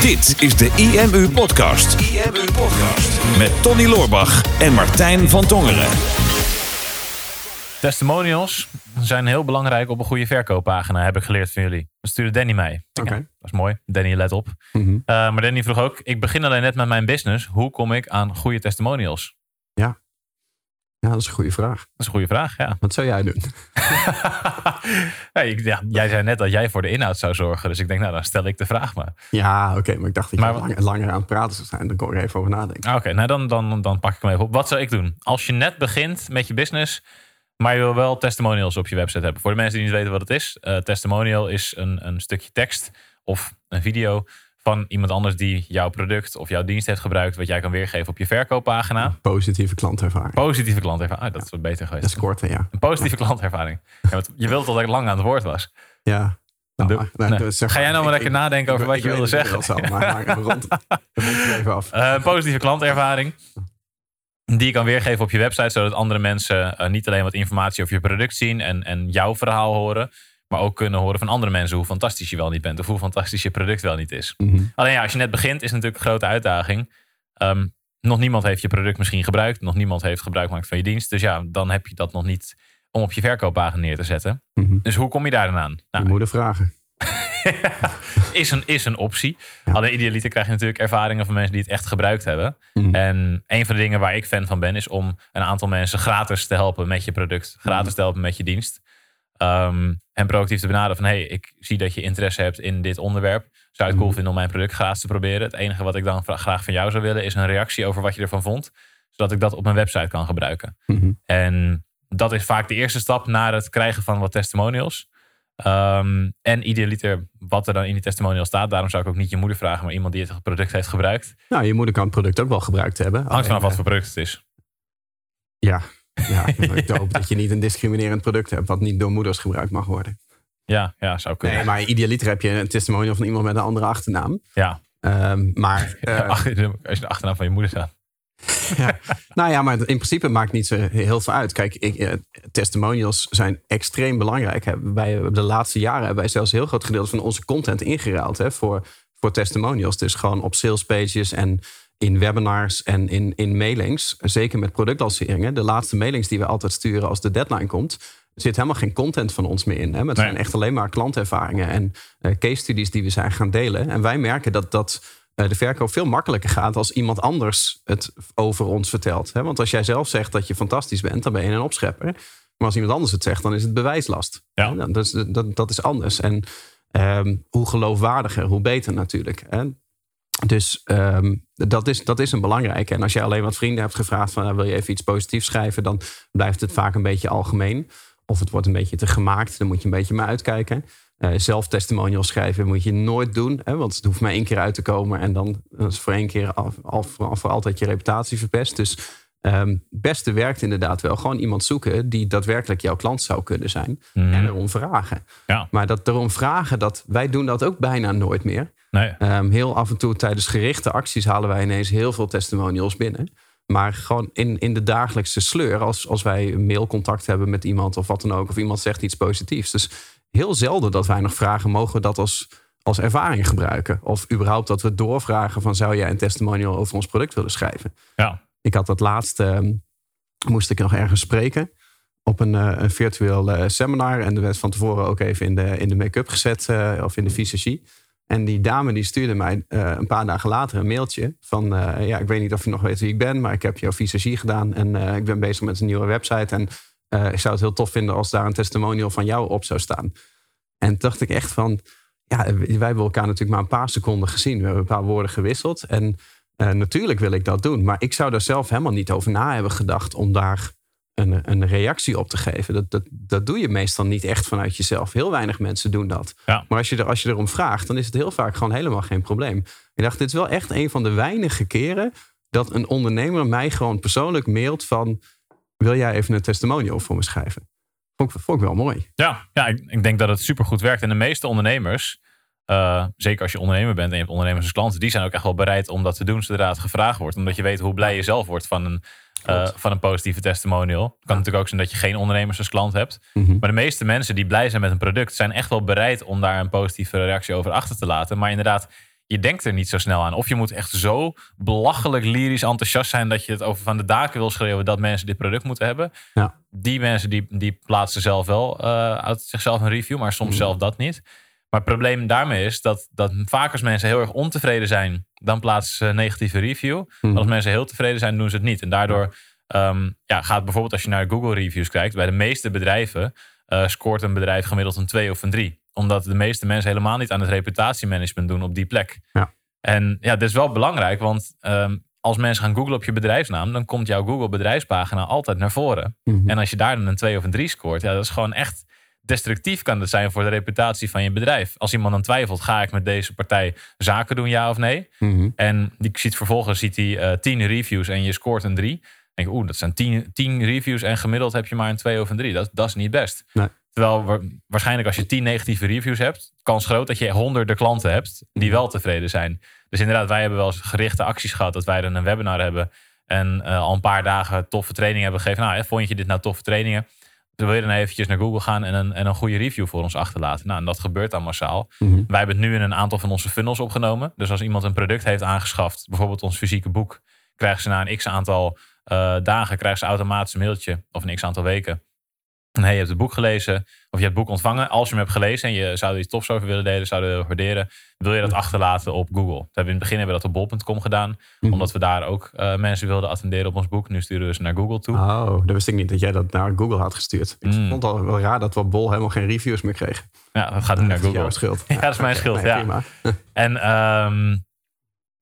Dit is de IMU Podcast. IMU Podcast. Met Tony Loorbach en Martijn van Tongeren. Testimonials zijn heel belangrijk op een goede verkooppagina, heb ik geleerd van jullie. Dat stuurde Danny mij. Oké. Ja, dat is mooi. Danny, let op. Mhm. Uh, maar Danny vroeg ook, ik begin alleen net met mijn business. Hoe kom ik aan goede testimonials? Ja. Ja, dat is een goede vraag. Dat is een goede vraag, ja. Wat zou jij doen? ja, ik- ja, jij zei net dat jij voor de inhoud zou zorgen. Dus ik denk, nou, dan stel ik de vraag maar. Ja, oké, maar ik dacht dat je Maar- lang- langer aan het praten zou zijn. Dan kon ik er even over nadenken. Ah, Oké, nou dan, dan, dan pak ik hem even op. Wat zou ik doen? Als je net begint met je business, maar je wil wel testimonials op je website hebben. Voor de mensen die niet weten wat het is. eh, testimonial is een, een stukje tekst of een video van iemand anders die jouw product of jouw dienst heeft gebruikt. Wat jij kan weergeven op je verkooppagina. Positieve klantervaring. Positieve klantervaring. Ah, dat is wat beter geweest. Dat is kort, hè, ja. Een positieve klantervaring. Ja, want je wilt dat ik lang aan het woord was. Ja. Nou, nou, nee. zeg Ga jij nou maar lekker nadenken over ik- wat ik je wilde zeggen? maar maar rond, even af. Eh, positieve klantervaring. Die je kan weergeven op je website, zodat andere mensen eh, niet alleen wat informatie over je product zien en, en jouw verhaal horen, maar ook kunnen horen van andere mensen hoe fantastisch je wel niet bent of hoe fantastisch je product wel niet is. Mhm. Alleen ja, als je net begint, is het natuurlijk een grote uitdaging. Ehm, nog niemand heeft je product misschien gebruikt, nog niemand heeft gebruik gemaakt van je dienst. Dus ja, dan heb je dat nog niet om op je verkooppagina neer te zetten. Mhm. Dus hoe kom je daar dan aan? Je Nou, moet vragen. is, een, is een optie. Ja. Alleen idealiter krijg je natuurlijk ervaringen van mensen die het echt gebruikt hebben. Mhm. En een van de dingen waar ik fan van ben, is om een aantal mensen gratis te helpen met je product. Gratis te helpen met je dienst. Ehm, en proactief te benaderen van, hey, ik zie dat je interesse hebt in dit onderwerp. Zou je het cool Mhm. vinden om mijn product gratis te proberen? Het enige wat ik dan graag van jou zou willen, is een reactie over wat je ervan vond. Zodat ik dat op mijn website kan gebruiken. Mhm. En dat is vaak de eerste stap naar het krijgen van wat testimonials. Ehm, en idealiter wat er dan in die testimonial staat. Daarom zou ik ook niet je moeder vragen, maar iemand die het product heeft gebruikt. Nou, je moeder kan het product ook wel gebruikt hebben. Hangt vanaf wat voor product het is. eh, Ja, ja ik hoop dat je niet een discriminerend product hebt... wat niet door moeders gebruikt mag worden. Ja, ja zou kunnen. Nee, maar idealiter heb je een testimonial van iemand met een andere achternaam. Ja, Ehm, maar eh, als je de achternaam van je moeder staat. ja. Nou ja, maar in principe maakt niet zo heel veel uit. Kijk, ik, eh, testimonials zijn extreem belangrijk. Hè. Wij hebben de laatste jaren hebben wij zelfs een heel groot gedeelte van onze content ingeruild hè, voor, voor testimonials. Dus gewoon op salespages en in webinars en in, in mailings. Zeker met productlanceringen. De laatste mailings die we altijd sturen als de deadline komt. Zit helemaal geen content van ons meer in. Hè. Maar het Nee. zijn echt alleen maar klantervaringen en eh, case studies die we zijn gaan delen. En wij merken dat dat eh, de verkoop veel makkelijker gaat als iemand anders het over ons vertelt. Hè? Want als jij zelf zegt dat je fantastisch bent, dan ben je een opschepper. Maar als iemand anders het zegt, dan is het bewijslast. Ja. Nou, Dat, is, dat, dat is anders. En ehm, hoe geloofwaardiger, hoe beter natuurlijk. Hè? Dus ehm, dat, is, dat is een belangrijke. En als jij alleen wat vrienden hebt gevraagd van nou, wil je even iets positiefs schrijven, dan blijft het vaak een beetje algemeen. Of het wordt een beetje te gemaakt, dan moet je een beetje mee uitkijken. Eh, zelf testimonials schrijven moet je nooit doen. Hè, want het hoeft maar één keer uit te komen. En dan dat is voor één keer al, voor altijd je reputatie verpest. Dus ehm, het beste werkt inderdaad wel. Gewoon iemand zoeken die daadwerkelijk jouw klant zou kunnen zijn. Mhm. En erom vragen. Ja, Maar dat erom vragen, dat, wij doen dat ook bijna nooit meer. nee. Ehm, heel af en toe tijdens gerichte acties halen wij ineens heel veel testimonials binnen. Maar gewoon in, in de dagelijkse sleur, als, als wij een mailcontact hebben met iemand of wat dan ook, of iemand zegt iets positiefs. Dus heel zelden dat wij nog vragen, mogen we dat als, als ervaring gebruiken? Of überhaupt dat we doorvragen van, zou jij een testimonial over ons product willen schrijven? Ja, Ik had dat laatst, ehm, moest ik nog ergens spreken op een, eh, een virtueel eh, seminar. En er werd van tevoren ook even in de, in de make-up gezet eh, of in de visagie. En die dame die stuurde mij een paar dagen later een mailtje van... ja, ik weet niet of je nog weet wie ik ben, maar ik heb jouw visagie gedaan. En ik ben bezig met een nieuwe website. En ik zou het heel tof vinden als daar een testimonial van jou op zou staan. En toen dacht ik echt van... Ja, wij hebben elkaar natuurlijk maar een paar seconden gezien. We hebben een paar woorden gewisseld. En eh, natuurlijk wil ik dat doen. Maar ik zou daar zelf helemaal niet over na hebben gedacht... om daar een, een reactie op te geven. Dat, dat, dat doe je meestal niet echt vanuit jezelf. Heel weinig mensen doen dat. Ja. Maar als je, er, als je erom vraagt, dan is het heel vaak gewoon helemaal geen probleem. Ik dacht, dit is wel echt een van de weinige keren... dat een ondernemer mij gewoon persoonlijk mailt van... wil jij even een testimonial voor me schrijven? Vond ik, vond ik wel mooi. ja, ja ik, ik denk dat het supergoed werkt. En de meeste ondernemers, eh, zeker als je ondernemer bent en je hebt ondernemers als klanten, die zijn ook echt wel bereid om dat te doen zodra het gevraagd wordt. Omdat je weet hoe blij je zelf wordt van een, eh, van een positieve testimonial. Het kan natuurlijk ook zijn dat je geen ondernemers als klant hebt. Mhm. Maar de meeste mensen die blij zijn met een product, zijn echt wel bereid om daar een positieve reactie over achter te laten. Maar inderdaad, je denkt er niet zo snel aan. Of je moet echt zo belachelijk lyrisch enthousiast zijn dat je het over van de daken wil schreeuwen dat mensen dit product moeten hebben. Ja. Die mensen die, die plaatsen zelf wel uh, uit zichzelf een review, maar soms Mhm. zelf dat niet. Maar het probleem daarmee is dat, dat vaak als mensen heel erg ontevreden zijn, dan plaatsen ze een negatieve review. Mhm. Als mensen heel tevreden zijn, doen ze het niet. En daardoor ehm, ja, gaat bijvoorbeeld als je naar Google reviews kijkt, bij de meeste bedrijven eh, scoort een bedrijf gemiddeld een 2 of een 3. Omdat de meeste mensen helemaal niet aan het reputatiemanagement doen op die plek. Ja. En ja, dit is wel belangrijk, want ehm, als mensen gaan googlen op je bedrijfsnaam, dan komt jouw Google bedrijfspagina altijd naar voren. Mhm. En als je daar dan een 2 of een 3 scoort, ja, dat is gewoon echt destructief kan het zijn voor de reputatie van je bedrijf. Als iemand dan twijfelt, ga ik met deze partij zaken doen, ja of nee? Mhm. En die ziet vervolgens ziet hij eh 10 reviews en je scoort een 3. Dan denk je, oeh, dat zijn 10, 10 reviews en gemiddeld heb je maar een 2 of een 3. Dat, dat is niet best. Nee. Terwijl wa- waarschijnlijk als je 10 negatieve reviews hebt, kans groot dat je honderden klanten hebt die wel tevreden zijn. Dus inderdaad, wij hebben wel eens gerichte acties gehad dat wij dan een webinar hebben en eh, al een paar dagen toffe trainingen hebben gegeven. Nou, hè, vond je dit nou toffe trainingen? Wil je dan eventjes naar Google gaan en een, en een goede review voor ons achterlaten. Nou, en dat gebeurt dan massaal. Mhm. Wij hebben het nu in een aantal van onze funnels opgenomen. Dus als iemand een product heeft aangeschaft, bijvoorbeeld ons fysieke boek, krijgen ze na een x aantal eh, dagen krijgen ze automatisch een mailtje of een x aantal weken. Hey, je hebt het boek gelezen of je hebt het boek ontvangen. Als je hem hebt gelezen en je zou er iets tofs over willen delen, zouden we waarderen, wil je dat achterlaten op Google. We hebben in het begin hebben we dat op bol.com gedaan, Mhm. omdat we daar ook eh, mensen wilden attenderen op ons boek. Nu sturen we ze naar Google toe. Oh, dat wist ik niet dat jij dat naar Google had gestuurd. Ik Mm. vond al wel raar dat we op Bol helemaal geen reviews meer kregen. Ja, dat gaat nu naar Dat is jouw Google. schuld. Ja, dat is mijn schuld, ja. prima. En ehm,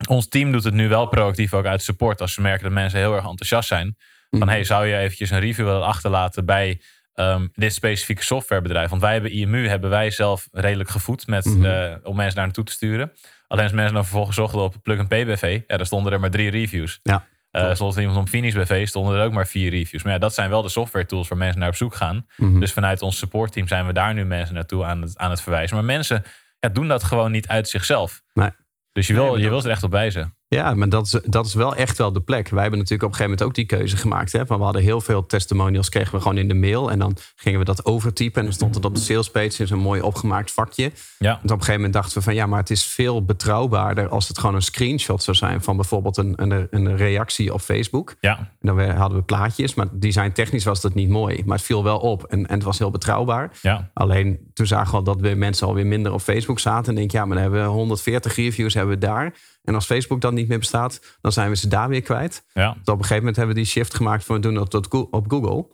ons team doet het nu wel proactief ook uit support. Als ze merken dat mensen heel erg enthousiast zijn. Van Mhm. hey, zou je eventjes een review willen achterlaten bij ehm, dit specifieke softwarebedrijf? Want wij hebben IMU, hebben wij zelf redelijk gevoed met, Mhm. eh, om mensen daar naartoe te sturen. Alleen als mensen dan vervolgens zochten op Plug and Pay BV, ja, daar stonden er maar drie reviews. Ja, Eh klopt. zoals iemand om Phoenix BV stonden er ook maar vier reviews. Maar ja, dat zijn wel de software tools waar mensen naar op zoek gaan. Mhm. Dus vanuit ons supportteam zijn we daar nu mensen naartoe aan het, aan het verwijzen. Maar mensen ja, doen dat gewoon niet uit zichzelf. Nee. Dus je wil, je wil er echt op wijzen. Ja, maar dat is, dat is wel echt wel de plek. Wij hebben natuurlijk op een gegeven moment ook die keuze gemaakt. Hè? Van we hadden heel veel testimonials, kregen we gewoon in de mail. En dan gingen we dat overtypen. En dan stond het op de salespage in zo'n mooi opgemaakt vakje. Ja, En op een gegeven moment dachten we van ja, maar het is veel betrouwbaarder als het gewoon een screenshot zou zijn van bijvoorbeeld een, een, een reactie op Facebook. ja, En dan hadden we plaatjes, maar design technisch was dat niet mooi. Maar het viel wel op en, en het was heel betrouwbaar. ja. Alleen toen zagen we al dat we mensen alweer minder op Facebook zaten. En denk ja, maar dan hebben we 140 reviews hebben we daar. En als Facebook dan niet meer bestaat, dan zijn we ze daar weer kwijt. ja. Dus op een gegeven moment hebben we die shift gemaakt van we doen dat op Google.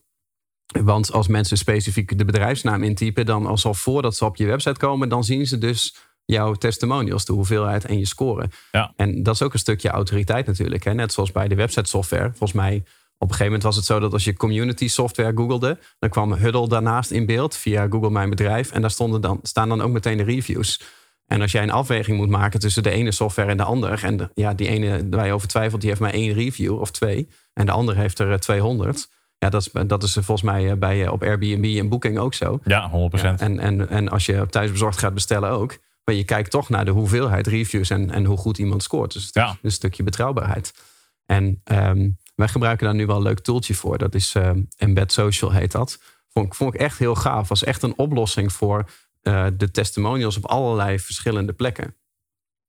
Want als mensen specifiek de bedrijfsnaam intypen, dan als al voordat ze op je website komen, dan zien ze dus jouw testimonials, de hoeveelheid en je score. Ja. En dat is ook een stukje autoriteit natuurlijk. Hè? Net zoals bij de website software. Volgens mij, op een gegeven moment was het zo dat als je community software googelde, dan kwam Huddle daarnaast in beeld via Google Mijn Bedrijf. En daar stonden dan, staan dan ook meteen de reviews. En als jij een afweging moet maken tussen de ene software en de andere. En de- ja, die ene waar je over twijfelt, die heeft maar één review of twee. En de andere heeft er eh, 200. Ja, dat is, dat is volgens mij eh, bij, eh, op Airbnb en Booking ook zo. Ja, 100%. Ja, en, en, en als je thuisbezorgd gaat bestellen ook. Maar je kijkt toch naar de hoeveelheid reviews en, en hoe goed iemand scoort. Dus het Ja. is een stukje betrouwbaarheid. En ehm, wij gebruiken daar nu wel een leuk tooltje voor. Dat is ehm, Embed Social heet dat. Vond, ik- vond ik echt heel gaaf. Was echt een oplossing voor eh, de testimonials op allerlei verschillende plekken.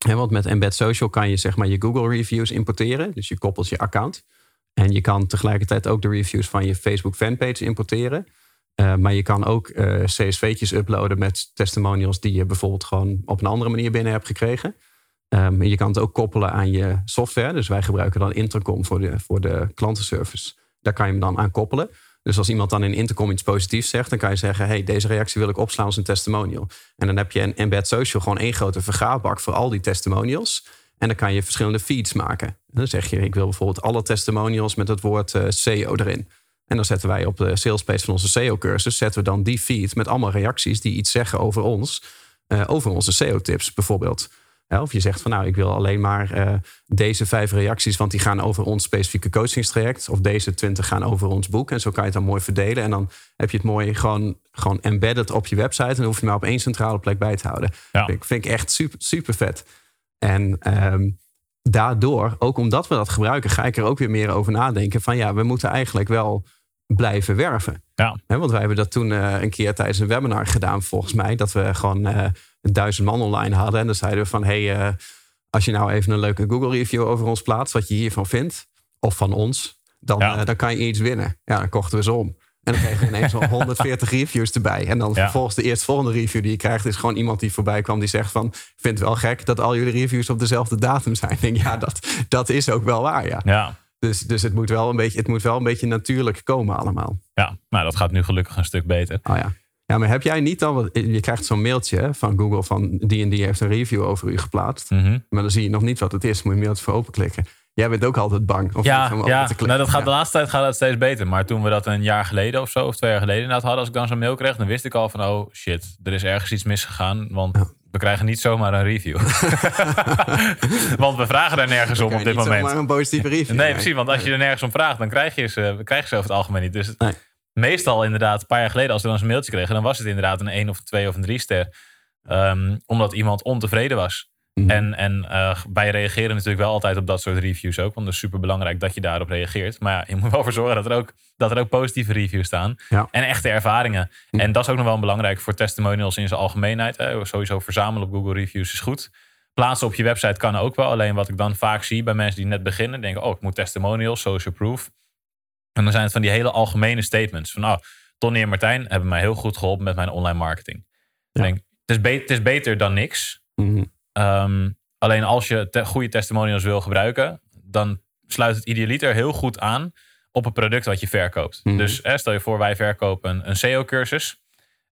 En want met Embed Social kan je zeg maar je Google reviews importeren. Dus je koppelt je account. En je kan tegelijkertijd ook de reviews van je Facebook fanpage importeren. Uh, maar je kan ook uh, CSV'tjes uploaden met testimonials die je bijvoorbeeld gewoon op een andere manier binnen hebt gekregen. Um, je kan het ook koppelen aan je software. Dus wij gebruiken dan Intercom voor de, voor de klantenservice. Daar kan je hem dan aan koppelen. Dus als iemand dan in Intercom iets positiefs zegt, dan kan je zeggen: hey, deze reactie wil ik opslaan als een testimonial. En dan heb je een Embed Social gewoon één grote vergaarbak voor al die testimonials. En dan kan je verschillende feeds maken. En dan zeg je: ik wil bijvoorbeeld alle testimonials met het woord uh, SEO erin. En dan zetten wij op de salespage van onze SEO-cursus... zetten we dan die feed met allemaal reacties die iets zeggen over ons. Uh, over onze SEO-tips bijvoorbeeld. Of je zegt van nou, ik wil alleen maar uh, deze vijf reacties... want die gaan over ons specifieke coachingstraject. Of deze twintig gaan over ons boek. En zo kan je het dan mooi verdelen. En dan heb je het mooi gewoon, gewoon embedded op je website. En dan hoef je maar op één centrale plek bij te houden. Ja. Vind, vind ik echt super, super vet. En... Um, daardoor, ook omdat we dat gebruiken, ga ik er ook weer meer over nadenken. Van ja, we moeten eigenlijk wel blijven werven. Ja. He, want wij hebben dat toen uh, een keer tijdens een webinar gedaan, volgens mij. Dat we gewoon uh, duizend man online hadden. En dan zeiden we van, hé, hey, uh, als je nou even een leuke Google review over ons plaatst, wat je hiervan vindt, of van ons, dan, Ja. eh, dan kan je iets winnen. Ja, dan kochten we ze om. En dan kregen we ineens al 140 reviews erbij. En dan Ja. vervolgens de eerstvolgende review die je krijgt... is gewoon iemand die voorbij kwam die zegt van... ik vind het wel gek dat al jullie reviews op dezelfde datum zijn. Ik denk, ja, dat, dat is ook wel waar, ja. Ja, Dus, dus het, moet wel een beetje, het moet wel een beetje natuurlijk komen allemaal. ja. Nou, dat gaat nu gelukkig een stuk beter. Oh ja. Ja, maar heb jij niet dan... wat- Je krijgt zo'n mailtje van Google van... die en die heeft een review over u geplaatst. Mhm. Maar dan zie je nog niet wat het is. Moet je mailtje voor openklikken. Jij bent ook altijd bang. Of Ja, ja. Nou, dat gaat Ja. de laatste tijd gaat het steeds beter. Maar toen we dat een jaar geleden of zo, of twee jaar geleden inderdaad hadden, als ik dan zo'n mail kreeg, dan wist ik al van, oh shit, er is ergens iets misgegaan. Want we krijgen niet zomaar een review. want we vragen daar nergens om op dit moment. zomaar een positieve review. Nee, precies. Want als je er nergens om vraagt, dan krijg je ze, krijg je ze over het algemeen niet. Dus Nee. Meestal inderdaad, een paar jaar geleden, als we dan eens een mailtje kregen, dan was het inderdaad een 1 of 2 of een 3 ster. Ehm, omdat iemand ontevreden was. Mhm. En, en eh, wij reageren natuurlijk wel altijd op dat soort reviews ook. Want het is super belangrijk dat je daarop reageert. Maar ja, je moet wel voor zorgen dat er ook, dat er ook positieve reviews staan. Ja. En echte ervaringen. En dat is ook nog wel belangrijk voor testimonials in zijn algemeenheid. Hè. Sowieso verzamelen op Google Reviews is goed. Plaatsen op je website kan ook wel. Alleen wat ik dan vaak zie bij mensen die net beginnen. Denken, oh ik moet testimonials, social proof. En dan zijn het van die hele algemene statements. Van, oh, Tony en Martijn hebben mij heel goed geholpen met mijn online marketing. Ik denk, het, is be- het is beter dan niks. Mhm. Ehm, alleen als je te- goede testimonials wil gebruiken, dan sluit het idealiter heel goed aan op het product wat je verkoopt. Mhm. Dus eh, stel je voor, wij verkopen een, een SEO-cursus.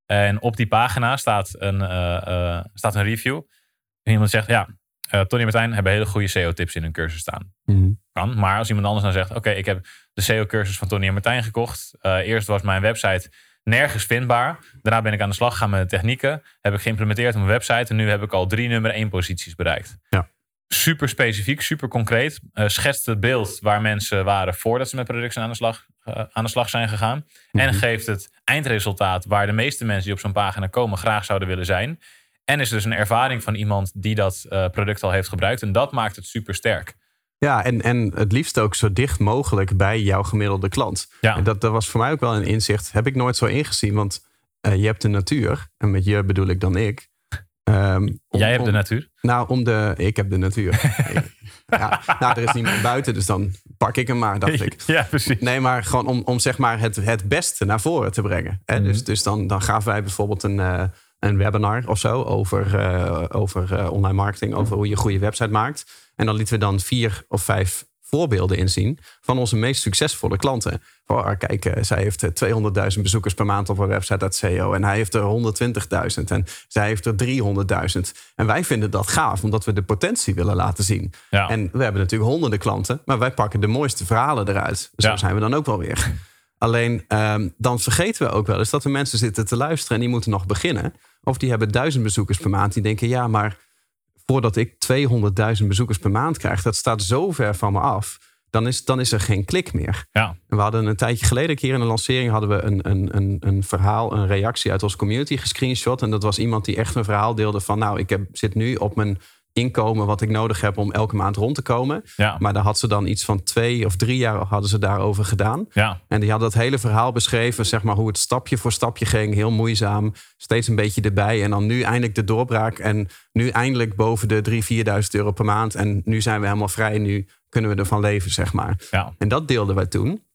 En op die pagina staat een, eh, eh, staat een review. En iemand zegt, ja, eh, Tony en Martijn hebben hele goede SEO-tips in hun cursus staan. Mhm. Kan. Maar als iemand anders dan zegt, oké, ik heb de SEO-cursus van Tony en Martijn gekocht. Eh, eerst was mijn website nergens vindbaar. Daarna ben ik aan de slag gegaan met de technieken. Heb ik geïmplementeerd op mijn website. En nu heb ik al drie nummer één posities bereikt. Ja. Super specifiek, super concreet. Eh, schetst het beeld waar mensen waren voordat ze met producten aan de slag, eh, aan de slag zijn gegaan. En geeft het eindresultaat waar de meeste mensen die op zo'n pagina komen graag zouden willen zijn. En is dus een ervaring van iemand die dat product al heeft gebruikt. En dat maakt het super sterk. Ja, en, en het liefst ook zo dicht mogelijk bij jouw gemiddelde klant. Ja. En dat, dat was voor mij ook wel een inzicht. Heb ik nooit zo ingezien. Want eh, je hebt de natuur. En met je bedoel ik dan ik. Ehm, om- Jij hebt de om- natuur. Nou, om de... Ik heb de natuur. ja, nou, er is niemand buiten. Dus dan pak ik hem maar, dacht ik. Ja, precies. Nee, maar gewoon om, om zeg maar het, het beste naar voren te brengen. Hè? Dus, dus dan, dan gaven wij bijvoorbeeld een, eh, een webinar of zo over, eh, over online marketing, over hoe je een goede website maakt. En dan lieten we dan vier of vijf voorbeelden inzien van onze meest succesvolle klanten. Ah, kijk, eh, zij heeft eh, 200.000 bezoekers per maand op haar website uit SEO. En hij heeft er 120.000 en zij heeft er 300.000. En wij vinden dat gaaf, omdat we de potentie willen laten zien. Ja. En we hebben natuurlijk honderden klanten, maar wij pakken de mooiste verhalen eruit. Zo Ja. zijn we dan ook wel weer. Alleen dan dan vergeten we ook wel eens dat er mensen zitten te luisteren en die moeten nog beginnen. Of die hebben duizend bezoekers per maand. Die denken, ja, maar voordat ik 200.000 bezoekers per maand krijg, dat staat zo ver van me af. Dan is, dan is er geen klik meer. Ja. En we hadden een tijdje geleden, een keer in een lancering, hadden we een, een, een, een verhaal, een reactie uit onze community gescreenshot. En dat was iemand die echt een verhaal deelde van, nou, ik heb, zit nu op mijn inkomen wat ik nodig heb om elke maand rond te komen. Ja. Maar daar had ze dan iets van twee of drie jaar hadden ze daarover gedaan. Ja. En die had dat hele verhaal beschreven, zeg maar, hoe het stapje voor stapje ging. Heel moeizaam, steeds een beetje erbij. En dan nu eindelijk de doorbraak. En nu eindelijk boven de 3.000, 4.000 euro per maand. En nu zijn we helemaal vrij. Nu kunnen we ervan leven, zeg maar. Ja. En dat deelden wij toen.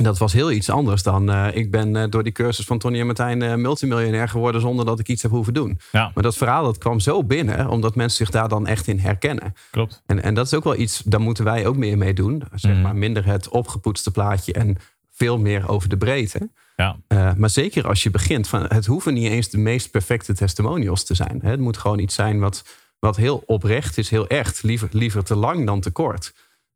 Dat was heel iets anders dan... eh, ik ben eh, door die cursus van Tony en Martijn eh, multimiljonair geworden... zonder dat ik iets heb hoeven doen. Ja. Maar dat verhaal dat kwam zo binnen... omdat mensen zich daar dan echt in herkennen. Klopt. En, en dat is ook wel iets, daar moeten wij ook meer mee doen. Zeg Mhm. maar minder het opgepoetste plaatje en veel meer over de breedte. Ja. Maar zeker als je begint, van, het hoeven niet eens de meest perfecte testimonials te zijn. Hè. Het moet gewoon iets zijn wat, wat heel oprecht is, heel echt. Liever, liever te lang dan te kort.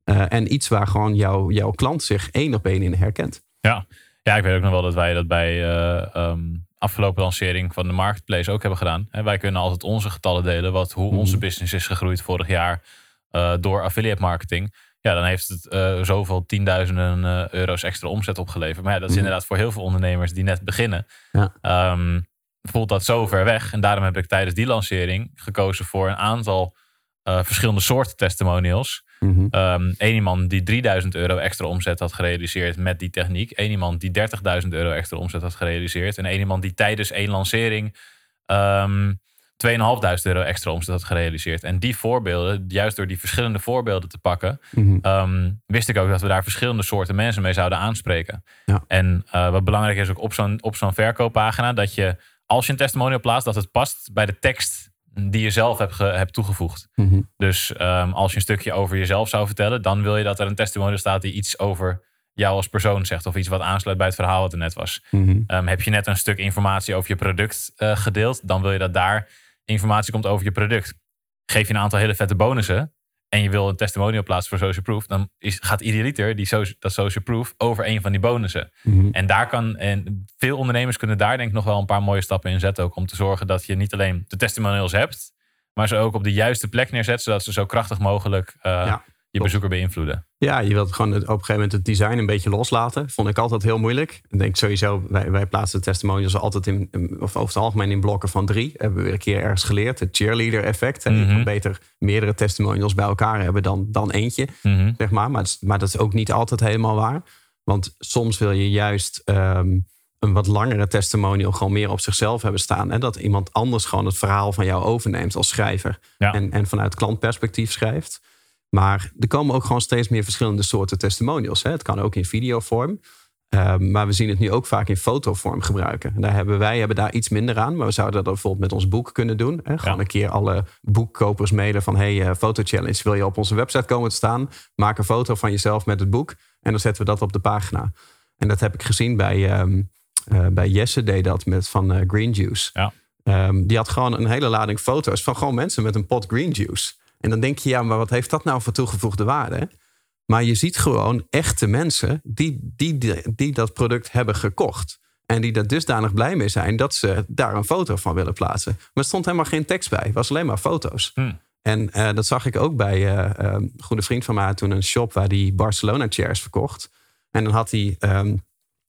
Eh, en iets waar gewoon jouw jouw klant zich één op één in herkent. Ja. ja, ik weet ook nog wel dat wij dat bij ehm, afgelopen lancering van de marketplace ook hebben gedaan. En wij kunnen altijd onze getallen delen, wat, hoe Mhm. onze business is gegroeid vorig jaar eh, door affiliate marketing. Ja, dan heeft het zoveel tienduizenden euro's extra omzet opgeleverd. Maar ja, dat is Mhm. inderdaad voor heel veel ondernemers die net beginnen. Ja. Ehm, voelt dat zo ver weg. En daarom heb ik tijdens die lancering gekozen voor een aantal verschillende soorten testimonials. Mhm. Eén iemand die 3000 euro extra omzet had gerealiseerd met die techniek. Eén iemand die 30.000 euro extra omzet had gerealiseerd. En één iemand die tijdens één lancering ehm, 2.500 euro extra omzet had gerealiseerd. En die voorbeelden, juist door die verschillende voorbeelden te pakken, Mhm. ehm, wist ik ook dat we daar verschillende soorten mensen mee zouden aanspreken. Ja. En eh, wat belangrijk is ook op zo'n, op zo'n verkooppagina, dat je als je een testimonial plaatst, dat het past bij de tekst die je zelf hebt, hebt toegevoegd. Mhm. Dus ehm, als je een stukje over jezelf zou vertellen, dan wil je dat er een testimonial staat die iets over jou als persoon zegt. Of iets wat aansluit bij het verhaal wat er net was. Mhm. Ehm, heb je net een stuk informatie over je product eh, gedeeld, dan wil je dat daar informatie komt over je product. Geef je een aantal hele vette bonussen en je wil een testimonial plaatsen voor social proof, dan is, gaat idealiter die soci- dat social proof over een van die bonussen. Mhm. En daar kan, en veel ondernemers kunnen daar denk ik nog wel een paar mooie stappen in zetten. Ook om te zorgen dat je niet alleen de testimonials hebt, maar ze ook op de juiste plek neerzet, zodat ze zo krachtig mogelijk eh, Ja, je bezoeker beïnvloeden. Ja, je wilt gewoon het- op een gegeven moment het design een beetje loslaten. Vond ik altijd heel moeilijk. Ik denk sowieso, wij, wij plaatsen testimonials altijd in, of over het algemeen in blokken van drie. Hebben we weer een keer ergens geleerd. Het cheerleader effect. En Je Mhm. kan beter meerdere testimonials bij elkaar hebben dan, dan eentje, Mhm. zeg maar. Maar, dat is ook niet altijd helemaal waar. Want soms wil je juist ehm, een wat langere testimonial gewoon meer op zichzelf hebben staan. En dat iemand anders gewoon het verhaal van jou overneemt als schrijver. Ja. En, en vanuit klantperspectief schrijft. Maar er komen ook gewoon steeds meer verschillende soorten testimonials. Hè. Het kan ook in videovorm. Ehm, maar we zien het nu ook vaak in fotovorm gebruiken. En daar hebben wij hebben daar iets minder aan. Maar we zouden dat bijvoorbeeld met ons boek kunnen doen. Hè. Gewoon Ja. een keer alle boekkopers mailen van... hey, eh, foto challenge, wil je op onze website komen te staan? Maak een foto van jezelf met het boek. En dan zetten we dat op de pagina. En dat heb ik gezien bij, ehm, eh, bij Jesse deed dat met van eh, Green Juice. Ja. Ehm, die had gewoon een hele lading foto's van gewoon mensen met een pot green juice. En dan denk je, ja, maar wat heeft dat nou voor toegevoegde waarde? Maar je ziet gewoon echte mensen die, die, die, die dat product hebben gekocht. En die er dusdanig blij mee zijn dat ze daar een foto van willen plaatsen. Maar er stond helemaal geen tekst bij. Het was alleen maar foto's. Hmm. En eh, dat zag ik ook bij eh, eh, een goede vriend van mij toen een shop waar die Barcelona chairs verkocht. En dan had hij ehm,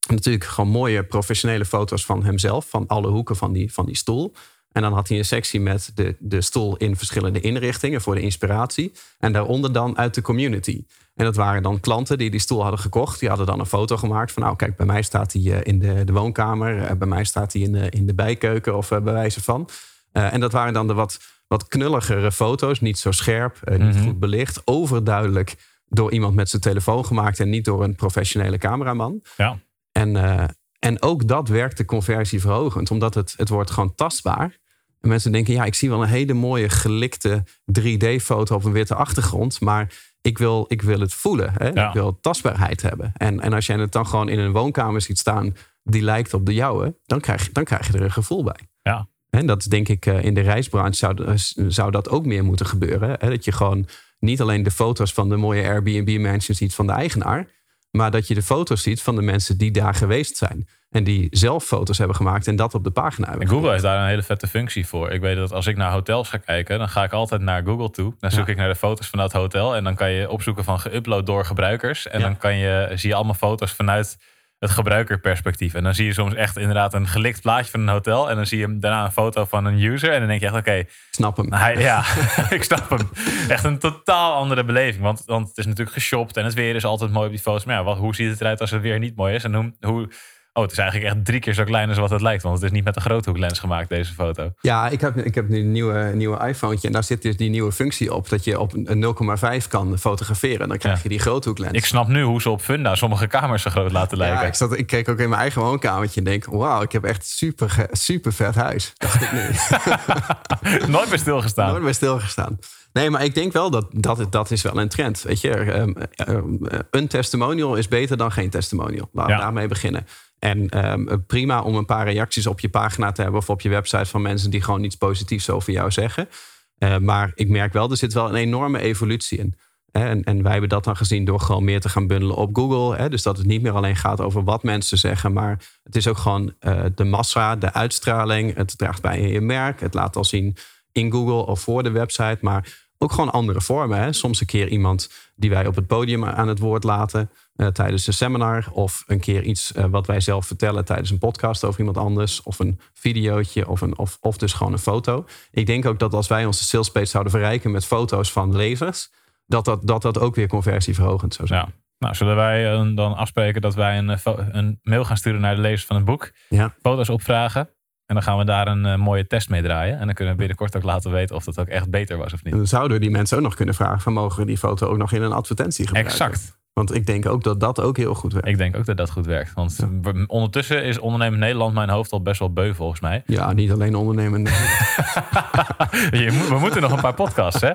natuurlijk gewoon mooie professionele foto's van hemzelf, van alle hoeken van die, van die stoel. En dan had hij een sectie met de, de stoel in verschillende inrichtingen voor de inspiratie. En daaronder dan uit de community. En dat waren dan klanten die die stoel hadden gekocht. Die hadden dan een foto gemaakt van, nou kijk, bij mij staat hij eh, in de, de woonkamer. eh, Bij mij staat hij in de, in de bijkeuken of eh, bij wijze van. Eh, en dat waren dan de wat, wat knulligere foto's. Niet zo scherp, eh, niet Mhm. goed belicht. Overduidelijk door iemand met zijn telefoon gemaakt en niet door een professionele cameraman. Ja. En, eh, en ook dat werkt de conversie verhogend, omdat het, het wordt gewoon tastbaar. En mensen denken, ja, ik zie wel een hele mooie gelikte 3D-foto op een witte achtergrond, maar ik wil, ik wil het voelen. Hè? Ja. Ik wil tastbaarheid hebben. En, en als jij het dan gewoon in een woonkamer ziet staan die lijkt op de jouwe, dan krijg, je- dan krijg je er een gevoel bij. Ja. En dat denk ik eh, in de reisbranche zou, zou dat ook meer moeten gebeuren. Hè? Dat je gewoon niet alleen de foto's van de mooie Airbnb-mansion ziet van de eigenaar, maar dat je de foto's ziet van de mensen die daar geweest zijn. En die zelf foto's hebben gemaakt en dat op de pagina hebben. En Google heeft daar een hele vette functie voor. Ik weet dat als ik naar hotels ga kijken, dan ga ik altijd naar Google toe. Dan zoek Ja. ik naar de foto's van dat hotel. En dan kan je opzoeken van geüpload door gebruikers. En Ja. dan kan je, zie je allemaal foto's vanuit het gebruikerperspectief. En dan zie je soms echt inderdaad een gelikt plaatje van een hotel. En dan zie je daarna een foto van een user. En dan denk je echt, oké, Snap hem. hij, ja, ik snap hem. Echt een totaal andere beleving. Want, want het is natuurlijk geshopt en het weer is altijd mooi op die foto's. Maar ja, wat, hoe ziet het eruit als het weer niet mooi is? En hoe, hoe... Oh, het is eigenlijk echt drie keer zo klein als wat het lijkt. Want het is niet met een groothoeklens gemaakt, deze foto. Ja, ik heb, ik heb nu een nieuwe, nieuwe iPhone en daar zit dus die nieuwe functie op. Dat je op een 0,5 kan fotograferen. Dan krijg Ja. je die groothoeklens. Ik snap nu hoe ze op Funda sommige kamers zo groot laten lijken. Ja, ik, zat, ik keek ook in mijn eigen woonkamertje en denk... wauw, ik heb echt super, super vet huis. Dacht ik nu. Nooit meer stilgestaan. Nooit bij stilgestaan. Nee, maar ik denk wel dat dat, dat is wel een trend. Weet je, Ehm, ehm, een testimonial is beter dan geen testimonial. Laten we Ja. daarmee beginnen. En ehm, prima om een paar reacties op je pagina te hebben... of op je website van mensen die gewoon iets positiefs over jou zeggen. Eh, maar ik merk wel, er zit wel een enorme evolutie in. En, en wij hebben dat dan gezien door gewoon meer te gaan bundelen op Google. Hè? Dus dat het niet meer alleen gaat over wat mensen zeggen, maar het is ook gewoon eh, de massa, de uitstraling. Het draagt bij in je merk. Het laat al zien in Google of voor de website, maar ook gewoon andere vormen. Hè? Soms een keer iemand die wij op het podium aan het woord laten eh, tijdens een seminar, of een keer iets eh, wat wij zelf vertellen tijdens een podcast over iemand anders, of een videootje, of, een, of, of dus gewoon een foto. Ik denk ook dat als wij onze sales page zouden verrijken met foto's van lezers, dat dat, dat, dat ook weer conversieverhogend zou zijn. Ja. Nou, zullen wij eh, dan afspreken dat wij een, een mail gaan sturen naar de lezers van het boek? Ja. Foto's opvragen. En dan gaan we daar een eh, mooie test mee draaien. En dan kunnen we binnenkort ook laten weten of dat ook echt beter was of niet. En dan zouden we die mensen ook nog kunnen vragen: van mogen we die foto ook nog in een advertentie gebruiken? Exact. Want ik denk ook dat dat ook heel goed werkt. Ik denk ook dat dat goed werkt. Want ondertussen is ondernemend Nederland mijn hoofd al best wel beu volgens mij. Ja, niet alleen ondernemen. We moeten nog een paar podcasts, hè?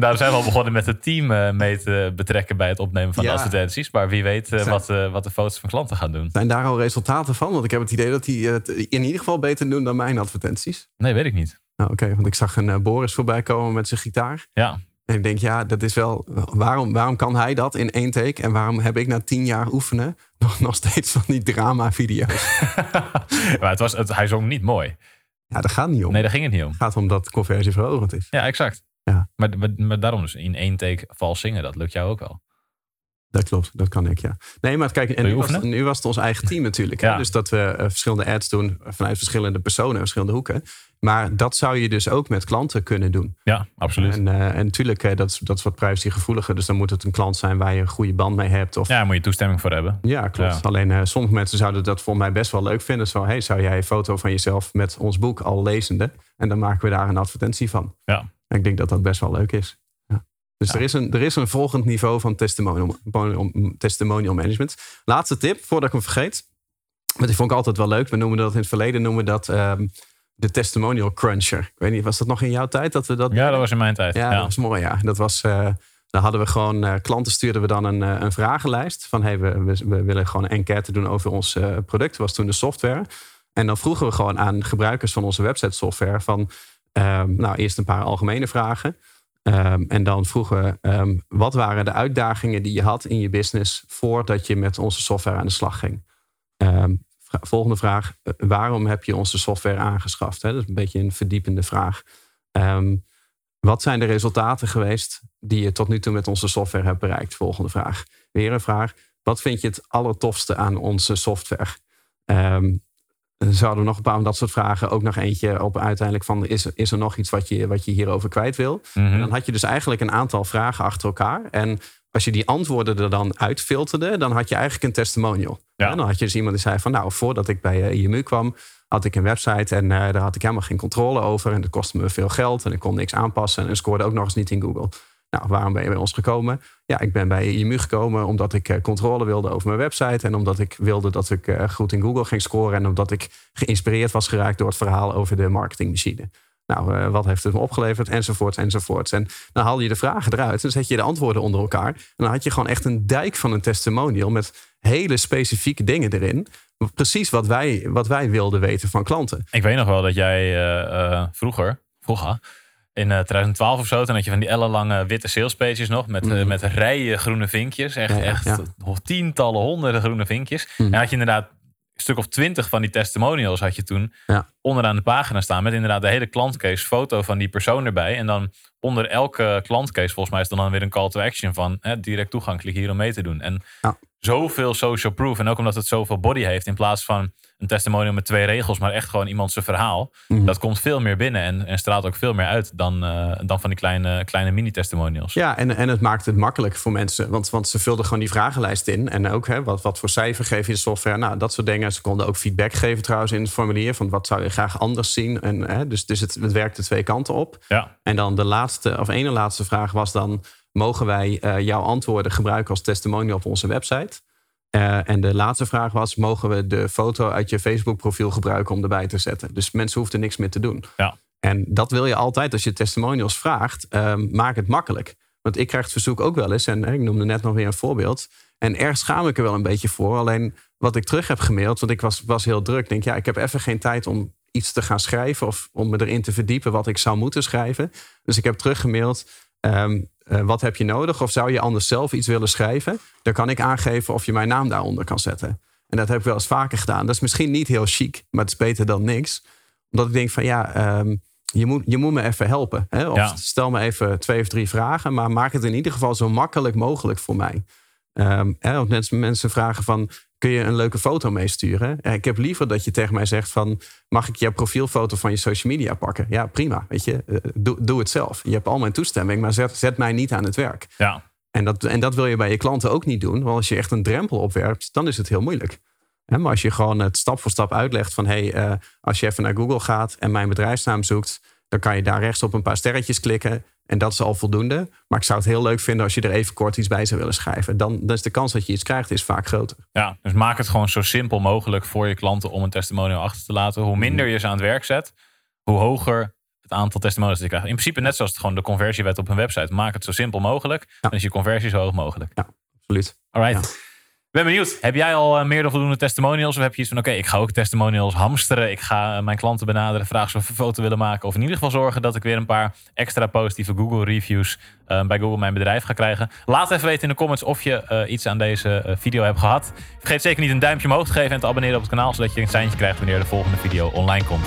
Daarom zijn we al begonnen met het team eh, mee te betrekken bij het opnemen van Ja. de advertenties. Maar wie weet eh, Zijn- wat, eh, wat de foto's van klanten gaan doen. Zijn daar al resultaten van? Want ik heb het idee dat die het in ieder geval beter doen dan mijn advertenties. Nee, weet ik niet. Nou, Oké, want ik zag een Boris voorbij komen met zijn gitaar. Ja, En ik denk, ja, dat is wel. Waarom, waarom kan hij dat in één take? En waarom heb ik na tien jaar oefenen nog, nog steeds van die drama-video's? maar het was, het, hij zong niet mooi. Ja, dat gaat niet om. Nee, daar ging het niet om. Het gaat om dat conversie verhogend is. Ja, exact. Maar, maar, maar daarom dus in één take vals zingen, dat lukt jou ook wel. Dat klopt, dat kan ik, ja. Nee, maar kijk, en nu was, oefenen? nu was het ons eigen team natuurlijk. hè. Ja. Dus dat we eh, verschillende ads doen vanuit verschillende personen, verschillende hoeken. Maar dat zou je dus ook met klanten kunnen doen. Ja, absoluut. En, eh, en natuurlijk, eh, dat, is, dat is wat privacygevoeliger. Dus dan moet het een klant zijn waar je een goede band mee hebt. Of, Ja, daar moet je toestemming voor hebben. Ja, klopt. Ja. Alleen sommige mensen zouden dat voor mij best wel leuk vinden. Zo, hey, zou jij een foto van jezelf met ons boek al lezende? En dan maken we daar een advertentie van. Ja. En ik denk dat dat best wel leuk is. Ja. Dus Ja. er, is een, er is een volgend niveau van testimonial, testimonial management. Laatste tip, voordat ik hem vergeet. Want die vond ik altijd wel leuk. We noemen dat in het verleden noemen we dat ehm, de testimonial cruncher. Ik weet niet, was dat nog in jouw tijd dat we dat Ja, dat was in mijn tijd. ja, Ja, dat was mooi. Ja, dat was. eh, dan hadden we gewoon eh, klanten stuurden we dan een, eh, een vragenlijst van hey, we, we, we willen gewoon een enquête doen over ons product. Dat was toen de software. En dan vroegen we gewoon aan gebruikers van onze website software van ehm, nou eerst een paar algemene vragen. Ehm, en dan vroegen we ehm, wat waren de uitdagingen die je had in je business voordat je met onze software aan de slag ging. Volgende vraag: eh, waarom heb je onze software aangeschaft? Dat is een beetje een verdiepende vraag. Wat zijn de resultaten geweest die je tot nu toe met onze software hebt bereikt? Volgende vraag. Weer een vraag. Wat vind je het allertofste aan onze software? Zouden we nog een paar van dat soort vragen. Ook nog eentje op uiteindelijk van... is, er- is er nog iets wat je, wat je hierover kwijt wil? Mhm. En dan had je dus eigenlijk een aantal vragen achter elkaar. En als je die antwoorden er dan uitfilterde... dan had je eigenlijk een testimonial. Ja. En dan had je dus iemand die zei van... nou, voordat ik bij eh, IMU kwam... had ik een website en eh, daar had ik helemaal geen controle over. En dat kostte me veel geld en ik kon niks aanpassen... en scoorde ook nog eens niet in Google. Nou, waarom ben je bij ons gekomen? Ja, ik ben bij IMU gekomen omdat ik eh, controle wilde over mijn website... en omdat ik wilde dat ik eh, goed in Google ging scoren... en omdat ik geïnspireerd was geraakt door het verhaal over de marketingmachine. Nou, eh, wat heeft het me opgeleverd? Enzovoorts, enzovoorts. En dan haal je de vragen eruit en zet je de antwoorden onder elkaar. En dan had je gewoon echt een dijk van een testimonial met hele specifieke dingen erin. Precies wat wij, wat wij wilden weten van klanten. Ik weet nog wel dat jij eh, vroeger, vroeger, in eh, 2012 of zo, toen had je van die ellenlange witte salespages nog, met, eh, Mhm. met rijen groene vinkjes. Echt, Ja, echt ja. tientallen, honderden groene vinkjes. Mhm. En had je inderdaad een stuk of twintig van die testimonials had je toen Ja. onderaan de pagina staan. Met inderdaad de hele klantcase, foto van die persoon erbij. En dan onder elke klantcase, volgens mij is er dan weer een call to action van hè, direct toegang, klik hier om mee te doen. En zoveel social proof. En ook omdat het zoveel body heeft, in plaats van een testimonial met twee regels, maar echt gewoon iemand zijn verhaal. Mhm. Dat komt veel meer binnen en, en straalt ook veel meer uit dan, eh, dan van die kleine, kleine mini-testimonials. Ja, en, en het maakt het makkelijk voor mensen. Want, want ze vulden gewoon die vragenlijst in. En ook, hè, wat, wat voor cijfer geef je de software? Nou, dat soort dingen. Ze konden ook feedback geven trouwens in het formulier. Van wat zou je graag anders zien? En, hè, dus dus het, het werkte twee kanten op. Ja. En dan de laatste, of ene laatste vraag was dan... mogen wij eh, jouw antwoorden gebruiken als testimonial op onze website? Eh, en de laatste vraag was... mogen we de foto uit je Facebook-profiel gebruiken om erbij te zetten? Dus mensen hoefden niks meer te doen. Ja. En dat wil je altijd als je testimonials vraagt. ehm, maak het makkelijk. Want ik krijg het verzoek ook wel eens. En ik noemde net nog weer een voorbeeld. En erg schaam ik er wel een beetje voor. Alleen wat ik terug heb gemaild, want ik was, was heel druk. Ik denk, ja, ik heb even geen tijd om iets te gaan schrijven. Of om me erin te verdiepen wat ik zou moeten schrijven. Dus ik heb teruggemaild. ehm, eh, wat heb je nodig? Of zou je anders zelf iets willen schrijven? Dan kan ik aangeven of je mijn naam daaronder kan zetten. En dat heb ik wel eens vaker gedaan. Dat is misschien niet heel chic, maar het is beter dan niks. Omdat ik denk van ja, ehm, je, moet, je moet me even helpen. Hè? Of Ja. stel me even twee of drie vragen, maar maak het in ieder geval zo makkelijk mogelijk voor mij. Ehm, hè, mensen vragen van, kun je een leuke foto meesturen? Ik heb liever dat je tegen mij zegt van, mag ik jouw profielfoto van je social media pakken? Ja, prima, weet je, Eh, doe, doe het zelf. Je hebt al mijn toestemming, maar zet, zet mij niet aan het werk. Ja. En dat, en dat wil je bij je klanten ook niet doen. Want als je echt een drempel opwerpt, dan is het heel moeilijk. maar als je gewoon het stap voor stap uitlegt van hé, hey, als je even naar Google gaat en mijn bedrijfsnaam zoekt, dan kan je daar rechts op een paar sterretjes klikken. En dat is al voldoende. Maar ik zou het heel leuk vinden als je er even kort iets bij zou willen schrijven. Dan, dan is de kans dat je iets krijgt is vaak groter. Ja, dus maak het gewoon zo simpel mogelijk voor je klanten om een testimonial achter te laten. Hoe minder je ze aan het werk zet, hoe hoger het aantal testimonials dat je krijgt. In principe net zoals het gewoon de conversiewet op een website. Maak het zo simpel mogelijk. Dan is je conversie zo hoog mogelijk. Ja, absoluut. Alright ben benieuwd. Heb jij al uh, meer voldoende testimonials? Of heb je iets van, oké, ik ga ook testimonials hamsteren. Ik ga eh, mijn klanten benaderen, vragen of ze een foto willen maken. Of in ieder geval zorgen dat ik weer een paar extra positieve Google reviews uh, bij Google Mijn Bedrijf ga krijgen. Laat even weten in de comments of je iets aan deze video hebt gehad. Vergeet zeker niet een duimpje omhoog te geven en te abonneren op het kanaal. Zodat je een seintje krijgt wanneer de volgende video online komt.